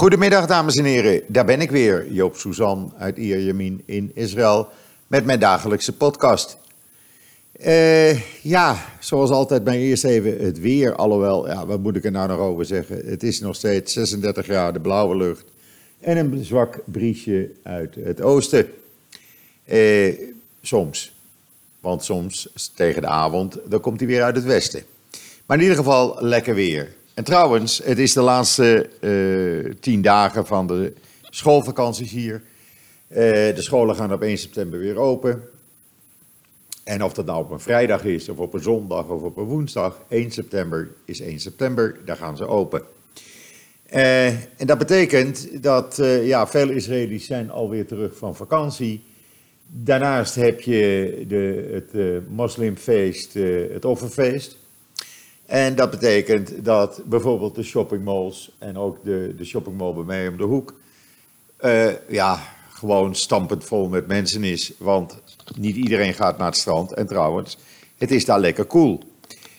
Goedemiddag, dames en heren. Daar ben ik weer, Joop Suzan uit Ierjemien in Israël, met mijn dagelijkse podcast. Uh, ja, zoals altijd, maar eerst even het weer. Alhoewel, ja, wat moet ik er nou nog over zeggen? Het is nog steeds 36 graden, blauwe lucht en een zwak briesje uit het oosten. Uh, soms, want soms tegen de avond, dan komt hij weer uit het westen. Maar in ieder geval lekker weer. En trouwens, het is de laatste uh, tien dagen van de schoolvakanties hier. Uh, de scholen gaan op 1 september weer open. En of dat nou op een vrijdag is, of op een zondag, of op een woensdag, 1 september is 1 september, daar gaan ze open. Uh, en dat betekent dat ja, veel Israëli's zijn alweer terug van vakantie. Daarnaast heb je de, het moslimfeest, het offerfeest. En dat betekent dat bijvoorbeeld de shoppingmalls en ook de, de shoppingmall bij mij om de hoek, uh, ja, gewoon stampend vol met mensen is. Want niet iedereen gaat naar het strand. En trouwens, het is daar lekker koel.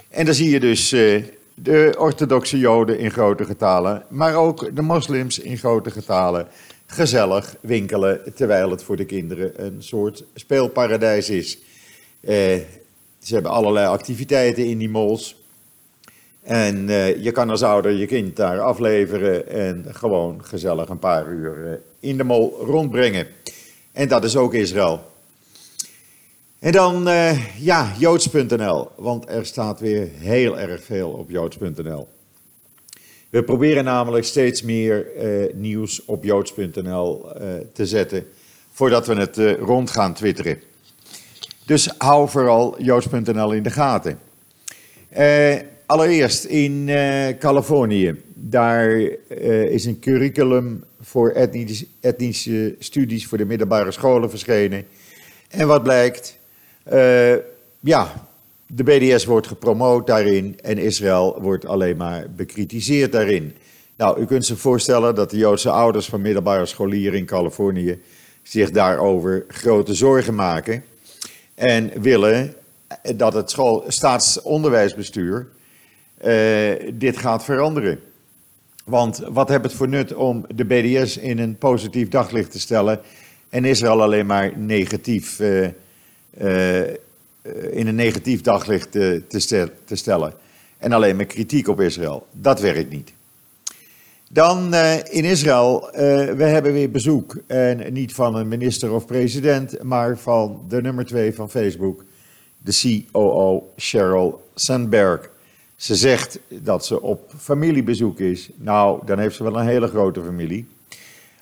En dan zie je dus uh, de orthodoxe joden in grote getalen, maar ook de moslims in grote getalen gezellig winkelen, terwijl het voor de kinderen een soort speelparadijs is. Uh, ze hebben allerlei activiteiten in die malls. En uh, je kan als ouder je kind daar afleveren en gewoon gezellig een paar uur uh, in de mol rondbrengen. En dat is ook Israël. En dan, uh, ja, joods.nl, want er staat weer heel erg veel op joods.nl. We proberen namelijk steeds meer nieuws op joods.nl te zetten, voordat we het rond gaan twitteren. Dus hou vooral joods.nl in de gaten. Allereerst in uh, Californië. Daar uh, is een curriculum voor etnische, studies voor de middelbare scholen verschenen. En wat blijkt? Uh, ja, de BDS wordt gepromoot daarin en Israël wordt alleen maar bekritiseerd daarin. Nou, u kunt zich voorstellen dat de Joodse ouders van middelbare scholieren in Californië zich daarover grote zorgen maken. En willen dat het school, staatsonderwijsbestuur dit gaat veranderen. Want wat heb het voor nut om de BDS in een positief daglicht te stellen en Israël alleen maar negatief, uh, uh, in een negatief daglicht te, te, stellen. En alleen maar kritiek op Israël. Dat werkt niet. Dan in Israël, we hebben weer bezoek. En niet van een minister of president, maar van de nummer twee van Facebook, de COO Sheryl Sandberg. Ze zegt dat ze op familiebezoek is. Nou, dan heeft ze wel een hele grote familie.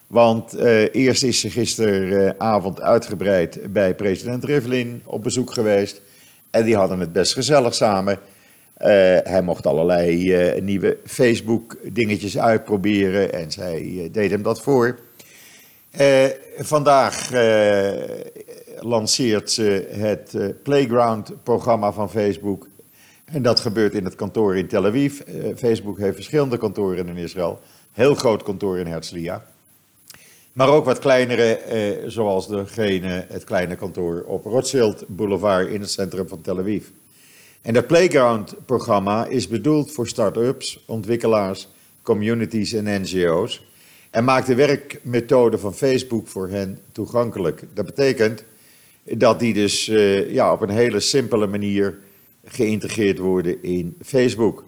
Want uh, eerst is ze gisteravond uitgebreid bij president Rivlin op bezoek geweest. En die hadden het best gezellig samen. Uh, hij mocht allerlei uh, nieuwe Facebook-dingetjes uitproberen en zij deed hem dat voor. vandaag lanceert ze het Playground-programma van Facebook. En dat gebeurt in het kantoor in Tel Aviv. Uh, Facebook heeft verschillende kantoren in Israël. Heel groot kantoor in Herzliya. Maar ook wat kleinere, uh, zoals degene, het kleine kantoor op Rothschild Boulevard in het centrum van Tel Aviv. En dat Playground-programma is bedoeld voor start-ups, ontwikkelaars, communities en NGO's. En maakt de werkmethode van Facebook voor hen toegankelijk. Dat betekent dat die dus uh, ja, op een hele simpele manier geïntegreerd worden in Facebook.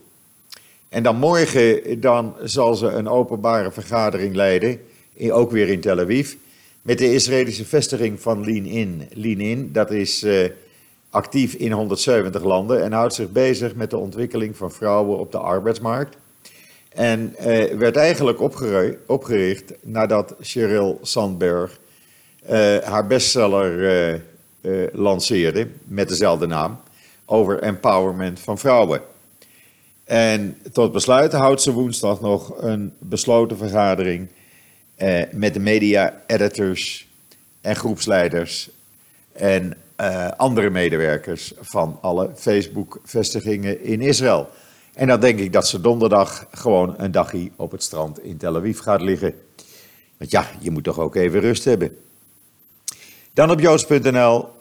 En dan morgen dan zal ze een openbare vergadering leiden, ook weer in Tel Aviv, met de Israëlische vestiging van Lean-In. Lean-In, dat is uh, actief in 170 landen en houdt zich bezig met de ontwikkeling van vrouwen op de arbeidsmarkt. En uh, werd eigenlijk opgericht nadat Sheryl Sandberg uh, haar bestseller lanceerde met dezelfde naam over empowerment van vrouwen. En tot besluit houdt ze woensdag nog een besloten vergadering eh, met de media-editors en groepsleiders en eh, andere medewerkers van alle Facebook-vestigingen in Israël. En dan denk ik dat ze donderdag gewoon een dagje op het strand in Tel Aviv gaat liggen. Want ja, je moet toch ook even rust hebben. Dan op joods.nl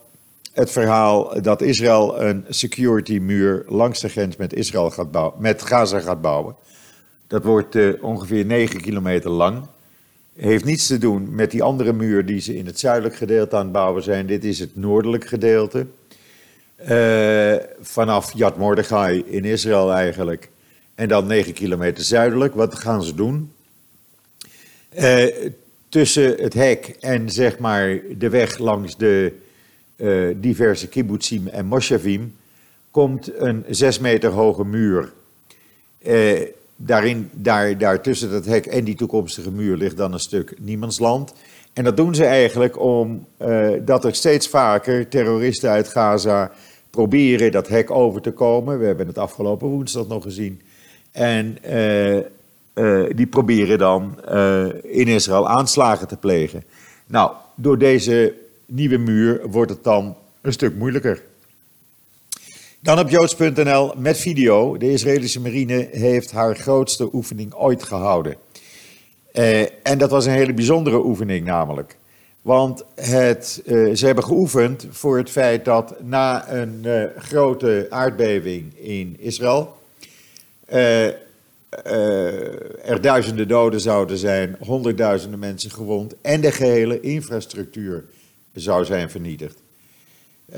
het verhaal dat Israël een security muur langs de grens met, Israël gaat bouwen, met Gaza gaat bouwen. Dat wordt ongeveer 9 kilometer lang. Heeft niets te doen met die andere muur die ze in het zuidelijk gedeelte aan het bouwen zijn. Dit is het noordelijk gedeelte. vanaf Yad Mordechai in Israël eigenlijk. En dan 9 kilometer zuidelijk. Wat gaan ze doen? tussen het hek en zeg maar de weg langs de uh, diverse kibbutzim en moshavim komt een zes meter hoge muur. Uh, daarin, daar, daar tussen dat hek en die toekomstige muur ligt dan een stuk niemandsland. En dat doen ze eigenlijk omdat uh, er steeds vaker terroristen uit Gaza proberen dat hek over te komen. We hebben het afgelopen woensdag nog gezien. En uh, die proberen dan in Israël aanslagen te plegen. Nou, door deze nieuwe muur wordt het dan een stuk moeilijker. Dan op joods.nl met video. De Israëlische marine heeft haar grootste oefening ooit gehouden. Uh, en dat was een hele bijzondere oefening namelijk. Want het, uh, ze hebben geoefend voor het feit dat na een uh, grote aardbeving in Israël er duizenden doden zouden zijn, honderdduizenden mensen gewond en de gehele infrastructuur zou zijn vernietigd. Uh,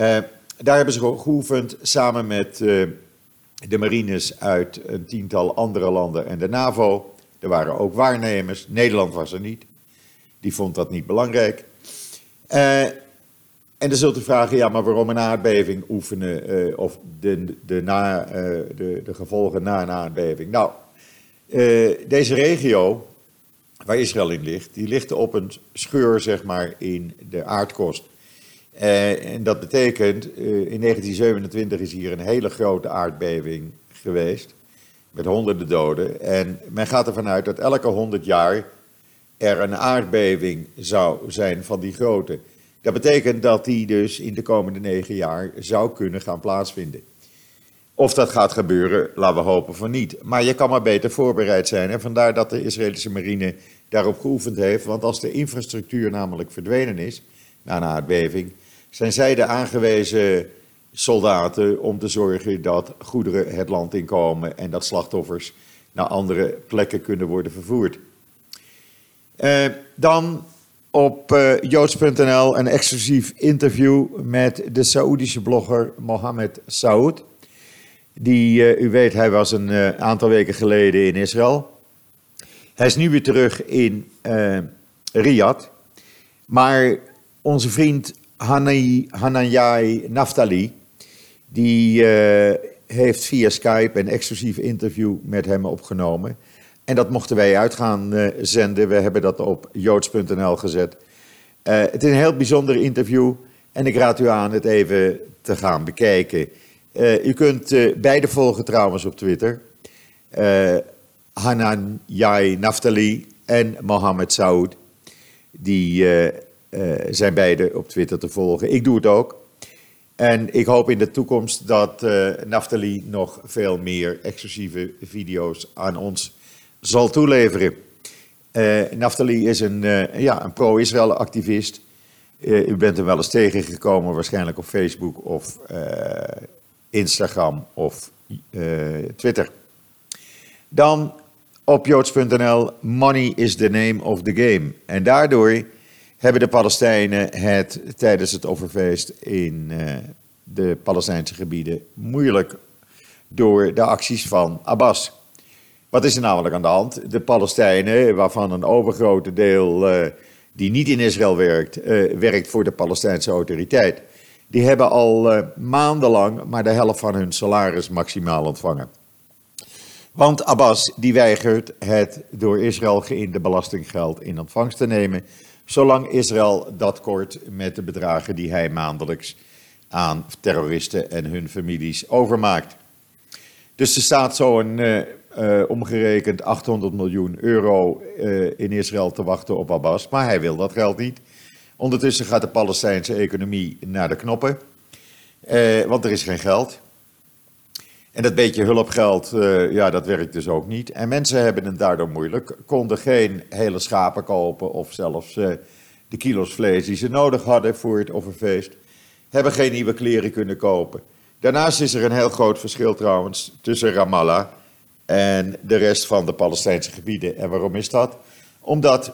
daar hebben ze geoefend samen met uh, de marines uit een tiental andere landen en de NAVO. Er waren ook waarnemers. Nederland was er niet. Die vond dat niet belangrijk. en dan zult u vragen, ja, maar waarom een aardbeving oefenen of de, de, na, de, de gevolgen na een aardbeving? Nou, deze regio, waar Israël in ligt, die ligt op een scheur, zeg maar, in de aardkorst. Uh, en dat betekent, uh, in 1927 is hier een hele grote aardbeving geweest, met honderden doden. En men gaat ervan uit dat elke honderd jaar er een aardbeving zou zijn van die grootte. Dat betekent dat die dus in de komende negen jaar zou kunnen gaan plaatsvinden. Of dat gaat gebeuren, laten we hopen van niet. Maar je kan maar beter voorbereid zijn. En vandaar dat de Israëlische marine daarop geoefend heeft. Want als de infrastructuur namelijk verdwenen is, na een aardbeving, zijn zij de aangewezen soldaten om te zorgen dat goederen het land inkomen en dat slachtoffers naar andere plekken kunnen worden vervoerd. Uh, dan op uh, joods.nl een exclusief interview met de Saoedische blogger Mohammed Saud. Die, uh, u weet, hij was een uh, aantal weken geleden in Israël. Hij is nu weer terug in uh, Riyadh. Maar onze vriend Hanayai Naftali, die heeft via Skype een exclusief interview met hem opgenomen. En dat mochten wij uit gaan zenden. We hebben dat op joods.nl gezet. het is een heel bijzonder interview en ik raad u aan het even te gaan bekijken. Uh, u kunt uh, beide volgen trouwens op Twitter. Uh, Hanan Yai Naftali en Mohammed Saud. Die zijn beide op Twitter te volgen. Ik doe het ook. En ik hoop in de toekomst dat Naftali nog veel meer exclusieve video's aan ons zal toeleveren. Naftali is een, ja, een pro-Israël activist. u bent hem wel eens tegengekomen, waarschijnlijk op Facebook of Instagram of uh, Twitter. Dan op joods.nl, money is the name of the game. En daardoor hebben de Palestijnen het tijdens het offerfeest in uh, de Palestijnse gebieden moeilijk door de acties van Abbas. Wat is er namelijk aan de hand? De Palestijnen, waarvan een overgrote deel uh, die niet in Israël werkt, werkt voor de Palestijnse autoriteit die hebben al uh, maandenlang maar de helft van hun salaris maximaal ontvangen. Want Abbas die weigert het door Israël geïnde belastinggeld in ontvangst te nemen, zolang Israël dat kort met de bedragen die hij maandelijks aan terroristen en hun families overmaakt. Dus er staat zo'n uh, omgerekend 800 miljoen euro in Israël te wachten op Abbas, maar hij wil dat geld niet. Ondertussen gaat de Palestijnse economie naar de knoppen, eh, want er is geen geld. En dat beetje hulpgeld, uh, ja, dat werkt dus ook niet. En mensen hebben het daardoor moeilijk, konden geen hele schapen kopen of zelfs uh, de kilo's vlees die ze nodig hadden voor het offerfeest. Hebben geen nieuwe kleren kunnen kopen. Daarnaast is er een heel groot verschil trouwens tussen Ramallah en de rest van de Palestijnse gebieden. En waarom is dat? Omdat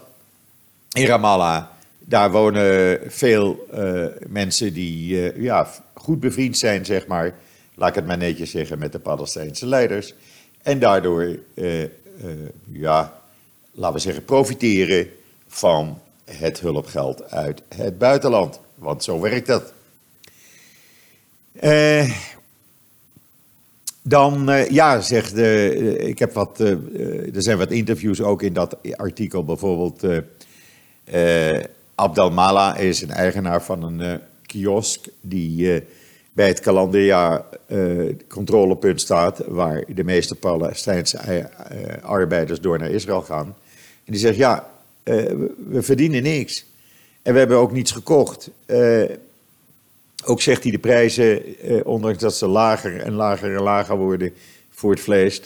in Ramallah, daar wonen veel uh, mensen die uh, ja, goed bevriend zijn, zeg maar, laat ik het maar netjes zeggen, met de Palestijnse leiders. En daardoor, uh, ja, laten we zeggen, profiteren van het hulpgeld uit het buitenland. Want zo werkt dat. Dan, ja, zegt de, ik heb wat, er zijn wat interviews ook in dat artikel. Bijvoorbeeld, Abdel Mala is een eigenaar van een kiosk die bij het kalenderjaar controlepunt staat, waar de meeste Palestijnse arbeiders door naar Israël gaan. En die zegt, ja, we verdienen niks. En we hebben ook niets gekocht. Ook zegt hij de prijzen, eh, ondanks dat ze lager en lager en lager worden voor het vlees.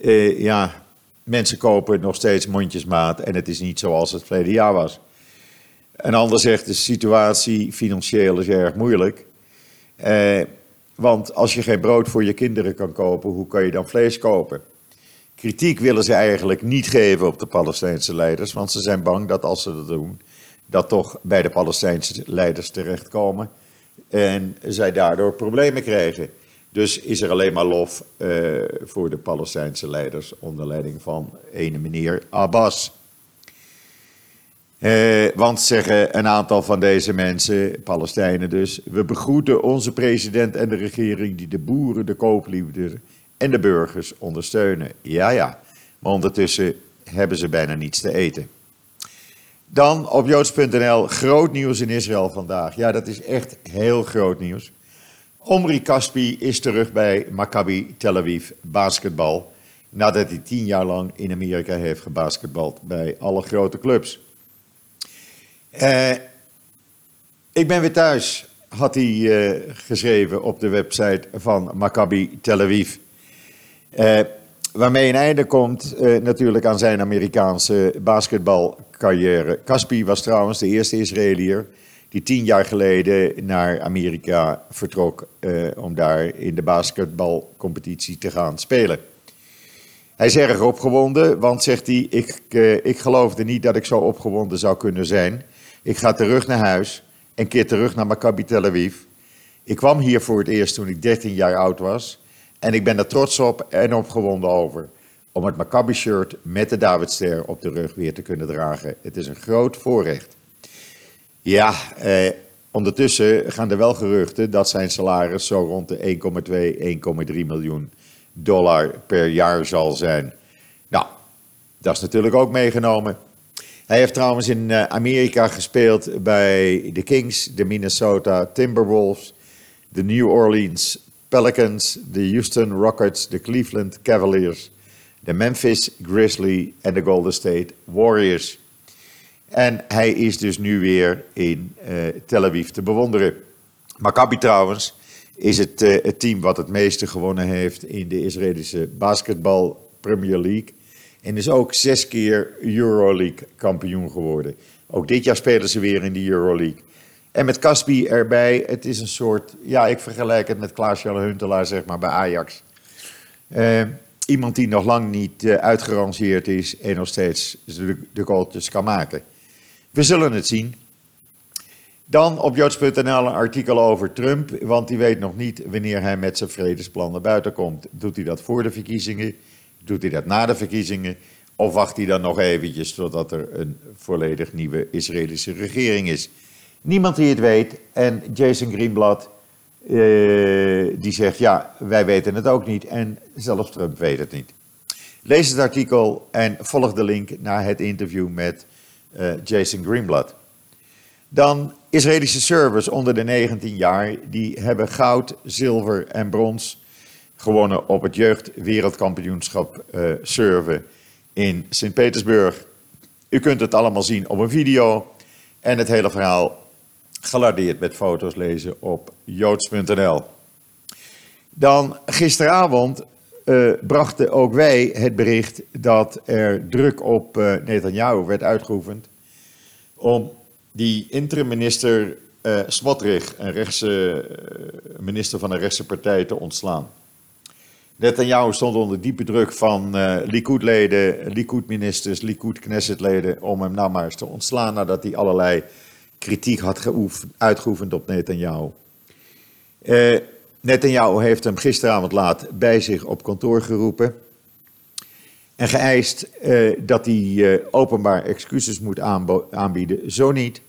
Eh, ja, mensen kopen nog steeds mondjesmaat en het is niet zoals het verleden jaar was. Een ander zegt de situatie financieel is erg moeilijk. Eh, want als je geen brood voor je kinderen kan kopen, hoe kan je dan vlees kopen? Kritiek willen ze eigenlijk niet geven op de Palestijnse leiders, want ze zijn bang dat als ze dat doen, dat toch bij de Palestijnse leiders terechtkomen en zij daardoor problemen krijgen. Dus is er alleen maar lof uh, voor de Palestijnse leiders onder leiding van ene meneer Abbas. Uh, want zeggen een aantal van deze mensen, Palestijnen dus, we begroeten onze president en de regering die de boeren, de kooplieden en de burgers ondersteunen. Ja, ja, maar ondertussen hebben ze bijna niets te eten. Dan op joods.nl, groot nieuws in Israël vandaag. Ja, dat is echt heel groot nieuws. Omri Kaspi is terug bij Maccabi Tel Aviv basketbal. Nadat hij tien jaar lang in Amerika heeft gebasketbald bij alle grote clubs. Uh, ik ben weer thuis, had hij uh, geschreven op de website van Maccabi Tel Aviv. Uh, waarmee een einde komt natuurlijk aan zijn Amerikaanse basketbal carrière. Caspi was trouwens de eerste Israëliër die tien jaar geleden naar Amerika vertrok om daar in de basketbalcompetitie te gaan spelen. Hij is erg opgewonden, want zegt hij, ik, ik geloofde niet dat ik zo opgewonden zou kunnen zijn. Ik ga terug naar huis en keer terug naar Maccabi Tel Aviv. Ik kwam hier voor het eerst toen ik 13 jaar oud was en ik ben er trots op en opgewonden over om het Maccabi-shirt met de Davidster op de rug weer te kunnen dragen. Het is een groot voorrecht. Ja, eh, ondertussen gaan er wel geruchten dat zijn salaris zo rond de 1,2, 1,3 miljoen dollar per jaar zal zijn. Nou, dat is natuurlijk ook meegenomen. Hij heeft trouwens in eh, Amerika gespeeld bij de Kings, de Minnesota Timberwolves, de New Orleans Pelicans, de Houston Rockets, de Cleveland Cavaliers, de Memphis Grizzly en de Golden State Warriors. En hij is dus nu weer in uh, Tel Aviv te bewonderen. Maccabi trouwens is het, uh, het, team wat het meeste gewonnen heeft in de Israëlische basketbal Premier League. En is ook zes keer Euroleague kampioen geworden. Ook dit jaar spelen ze weer in de Euroleague. En met Caspi erbij, het is een soort, ja ik vergelijk het met Klaas-Jan Huntelaar zeg maar bij Ajax. Uh, iemand die nog lang niet uh, is en nog steeds de, de goaltjes kan maken. We zullen het zien. Dan op joods.nl een artikel over Trump, want die weet nog niet wanneer hij met zijn vredesplannen buiten komt. Doet hij dat voor de verkiezingen? Doet hij dat na de verkiezingen? Of wacht hij dan nog eventjes totdat er een volledig nieuwe Israëlische regering is? Niemand die het weet. En Jason Greenblatt uh, die zegt, ja, wij weten het ook niet en zelfs Trump weet het niet. Lees het artikel en volg de link naar het interview met uh, Jason Greenblatt. Dan Israëlische servers onder de 19 jaar, die hebben goud, zilver en brons gewonnen op het jeugdwereldkampioenschap uh, surfen in Sint-Petersburg. U kunt het allemaal zien op een video en het hele verhaal gelardeerd met foto's lezen op joods.nl. Dan gisteravond uh, brachten ook wij het bericht dat er druk op uh, Netanyahu werd uitgeoefend om die interim-minister uh, een rechtse, minister van een rechtse partij, te ontslaan. Netanyahu stond onder diepe druk van uh, Likud-leden, Likud-ministers, Likud-Knesset-leden om hem nou maar eens te ontslaan nadat hij allerlei kritiek had uitgeoefend op Netanyahu. Uh, Netanyahu heeft hem gisteravond laat bij zich op kantoor geroepen en geëist uh, dat hij openbaar excuses moet aanbieden. Zo niet,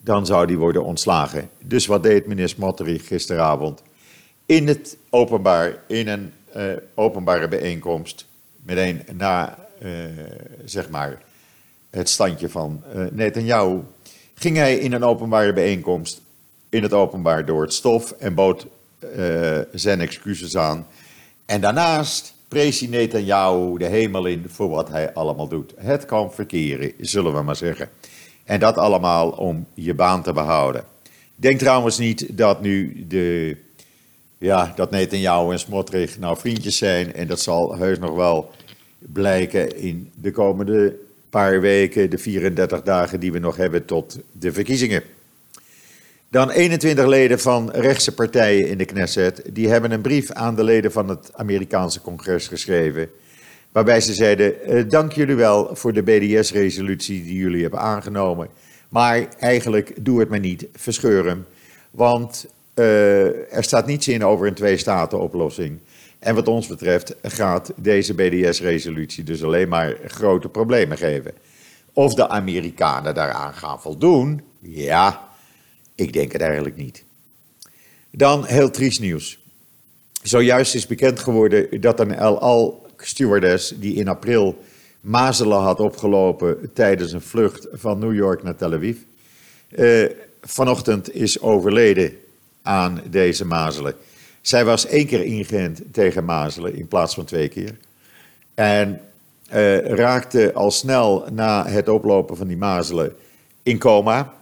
dan zou hij worden ontslagen. Dus wat deed minister Smotrich gisteravond? In het openbaar, in een uh, openbare bijeenkomst, meteen na zeg maar het standje van Netanyahu, ging hij in een openbare bijeenkomst in het openbaar door het stof en bood zijn excuses aan. En daarnaast prees Netanyahu de hemel in voor wat hij allemaal doet. Het kan verkeren, zullen we maar zeggen. En dat allemaal om je baan te behouden. Denk trouwens niet dat nu de, ja, dat Netanyahu en Smotrich nou vriendjes zijn. En dat zal heus nog wel blijken in de komende paar weken, de 34 dagen die we nog hebben tot de verkiezingen. Dan 21 leden van rechtse partijen in de Knesset, die hebben een brief aan de leden van het Amerikaanse congres geschreven. Waarbij ze zeiden, eh, dank jullie wel voor de BDS-resolutie die jullie hebben aangenomen. Maar eigenlijk doe het me niet, verscheur hem. Want uh, er staat niets in over een twee-staten-oplossing. En wat ons betreft gaat deze BDS-resolutie dus alleen maar grote problemen geven. Of de Amerikanen daaraan gaan voldoen, ja, ik denk het eigenlijk niet. Dan heel triest nieuws. Zojuist is bekend geworden dat een El Al stewardess die in april mazelen had opgelopen tijdens een vlucht van New York naar Tel Aviv, eh, vanochtend is overleden aan deze mazelen. Zij was één keer ingeënt tegen mazelen in plaats van twee keer. En eh, raakte al snel na het oplopen van die mazelen in coma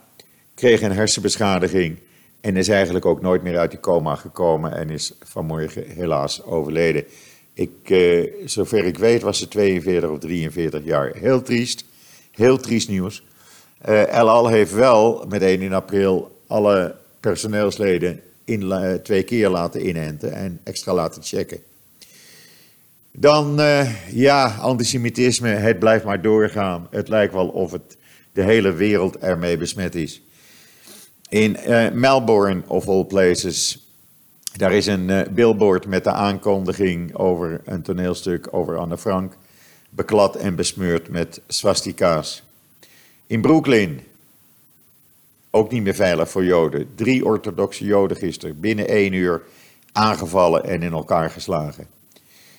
kreeg een hersenbeschadiging en is eigenlijk ook nooit meer uit die coma gekomen en is vanmorgen helaas overleden. Ik, eh, zover ik weet was ze 42 of 43 jaar. Heel triest, heel triest nieuws. Uh, El Al heeft wel met 1 in april alle personeelsleden in, uh, twee keer laten inenten en extra laten checken. Dan, uh, ja, antisemitisme, het blijft maar doorgaan. Het lijkt wel of het de hele wereld ermee besmet is. In uh, Melbourne, of all places, daar is een billboard met de aankondiging over een toneelstuk over Anne Frank, beklad en besmeurd met swastika's. In Brooklyn, ook niet meer veilig voor Joden, drie orthodoxe Joden gisteren binnen één uur aangevallen en in elkaar geslagen.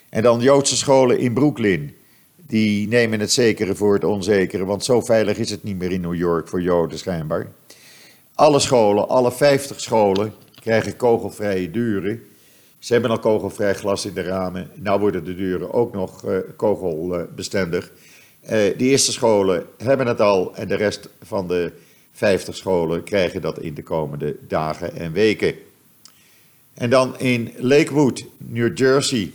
En dan Joodse scholen in Brooklyn, die nemen het zekere voor het onzekere, want zo veilig is het niet meer in New York voor Joden schijnbaar. Alle scholen, alle 50 scholen, krijgen kogelvrije deuren. Ze hebben al kogelvrij glas in de ramen. Nou worden de deuren ook nog uh, kogelbestendig. Uh, de eerste scholen hebben het al en de rest van de 50 scholen krijgen dat in de komende dagen en weken. En dan in Lakewood, New Jersey.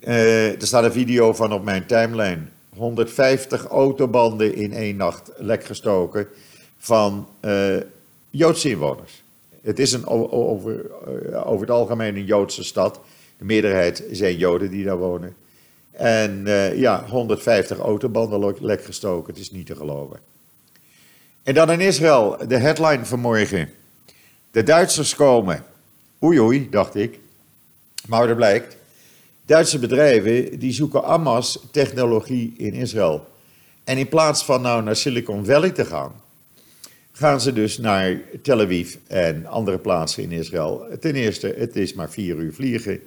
Uh, er staat een video van op mijn timeline. 150 autobanden in één nacht lek gestoken van uh, Joodse inwoners. Het is een, over, uh, over het algemeen een Joodse stad. De meerderheid zijn Joden die daar wonen. En ja, 150 autobanden lek gestoken. Het is niet te geloven. En dan in Israël, de headline vanmorgen. De Duitsers komen. Oei oei, dacht ik. Maar er blijkt, Duitse bedrijven die zoeken Amas technologie in Israël. En in plaats van nou naar Silicon Valley te gaan, gaan ze dus naar Tel Aviv en andere plaatsen in Israël. Ten eerste, het is maar vier uur vliegen.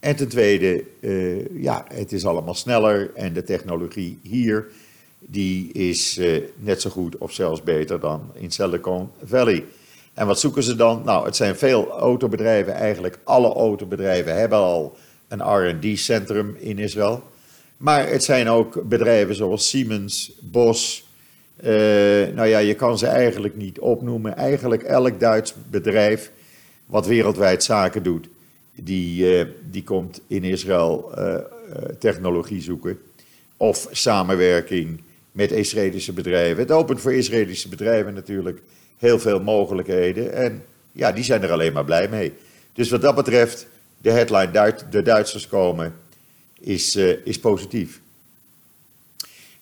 En ten tweede, uh, ja, het is allemaal sneller en de technologie hier, die is uh, net zo goed of zelfs beter dan in Silicon Valley. En wat zoeken ze dan? Nou, het zijn veel autobedrijven, eigenlijk alle autobedrijven hebben al een R&D-centrum in Israël. Maar het zijn ook bedrijven zoals Siemens, Bosch, uh, nou ja, je kan ze eigenlijk niet opnoemen. Eigenlijk elk Duits bedrijf wat wereldwijd zaken doet, die, uh, die komt in Israël technologie zoeken. Of samenwerking met Israëlische bedrijven. Het opent voor Israëlische bedrijven natuurlijk heel veel mogelijkheden. En ja, die zijn er alleen maar blij mee. Dus wat dat betreft, de headline de Duitsers komen, is, uh, is positief.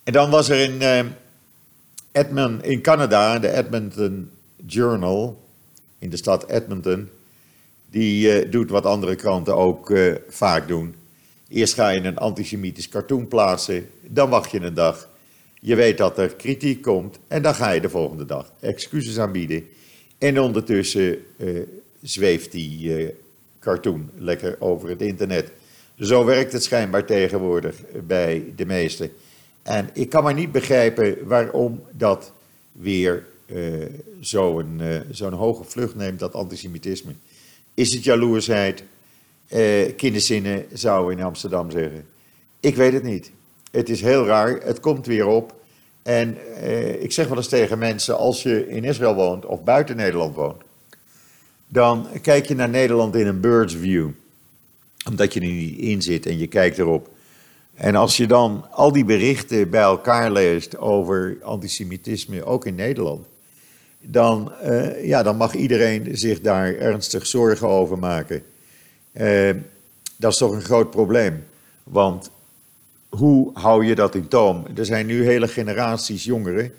En dan was er in, uh, in Canada, de Edmonton Journal, in de stad Edmonton, die uh, doet wat andere kranten ook vaak doen. Eerst ga je een antisemitisch cartoon plaatsen, dan wacht je een dag. Je weet dat er kritiek komt en dan ga je de volgende dag excuses aanbieden. En ondertussen zweeft die cartoon lekker over het internet. Zo werkt het schijnbaar tegenwoordig bij de meesten. En ik kan maar niet begrijpen waarom dat weer zo'n uh, zo'n hoge vlucht neemt, dat antisemitisme. Is het jaloersheid? Uh, kinderzinnen zou in Amsterdam zeggen. Ik weet het niet. Het is heel raar, het komt weer op. En ik zeg wel eens tegen mensen, als je in Israël woont of buiten Nederland woont, dan kijk je naar Nederland in een bird's view. Omdat je er niet in zit en je kijkt erop. En als je dan al die berichten bij elkaar leest over antisemitisme, ook in Nederland, dan, uh, ja, dan mag iedereen zich daar ernstig zorgen over maken. Uh, dat is toch een groot probleem. Want hoe hou je dat in toom? Er zijn nu hele generaties jongeren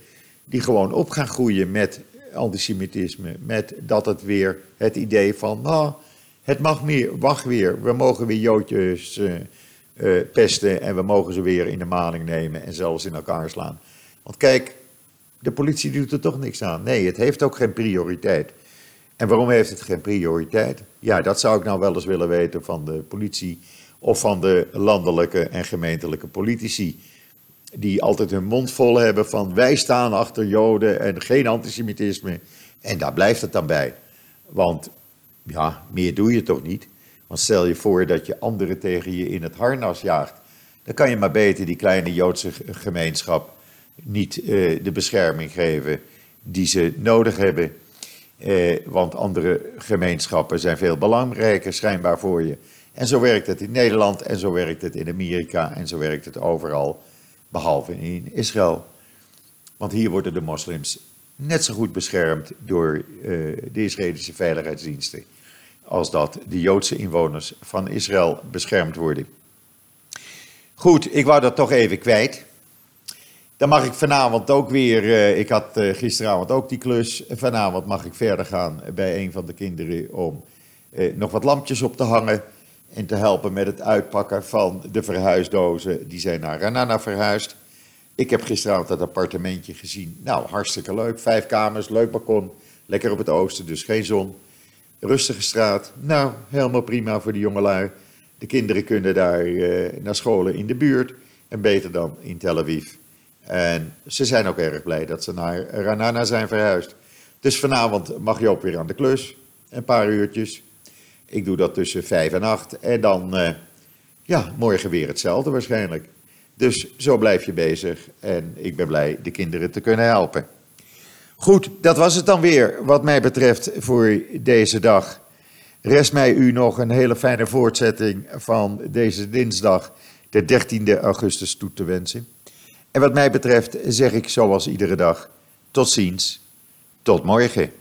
die gewoon op gaan groeien met antisemitisme. Met dat het weer het idee van, nou, het mag meer, wacht weer, we mogen weer Joodjes uh, uh, pesten en we mogen ze weer in de maling nemen en zelfs in elkaar slaan. Want kijk, de politie doet er toch niks aan. Nee, het heeft ook geen prioriteit. En waarom heeft het geen prioriteit? Ja, dat zou ik nou wel eens willen weten van de politie of van de landelijke en gemeentelijke politici die altijd hun mond vol hebben van wij staan achter Joden en geen antisemitisme. En daar blijft het dan bij. Want ja, meer doe je toch niet? Want stel je voor dat je anderen tegen je in het harnas jaagt. Dan kan je maar beter die kleine Joodse gemeenschap niet uh, de bescherming geven die ze nodig hebben. Uh, want andere gemeenschappen zijn veel belangrijker schijnbaar voor je. En zo werkt het in Nederland en zo werkt het in Amerika en zo werkt het overal behalve in Israël. Want hier worden de moslims net zo goed beschermd door uh, de Israëlische veiligheidsdiensten als dat de Joodse inwoners van Israël beschermd worden. Goed, ik wou dat toch even kwijt. Dan mag ik vanavond ook weer, uh, ik had uh, gisteravond ook die klus, vanavond mag ik verder gaan bij een van de kinderen om nog wat lampjes op te hangen en te helpen met het uitpakken van de verhuisdozen. Die zijn naar Ranana verhuisd. Ik heb gisteravond dat appartementje gezien. Nou, hartstikke leuk. Vijf kamers, leuk balkon. Lekker op het oosten, dus geen zon. Rustige straat. Nou, helemaal prima voor de jongelui. De kinderen kunnen daar naar scholen in de buurt. En beter dan in Tel Aviv. En ze zijn ook erg blij dat ze naar Ranana zijn verhuisd. Dus vanavond mag je ook weer aan de klus. Een paar uurtjes. Ik doe dat tussen vijf en acht. En dan, uh, ja, morgen weer hetzelfde waarschijnlijk. Dus zo blijf je bezig. En ik ben blij de kinderen te kunnen helpen. Goed, dat was het dan weer wat mij betreft voor deze dag. Rest mij u nog een hele fijne voortzetting van deze dinsdag, de 13e augustus, toe te wensen. En wat mij betreft zeg ik zoals iedere dag, tot ziens, tot morgen.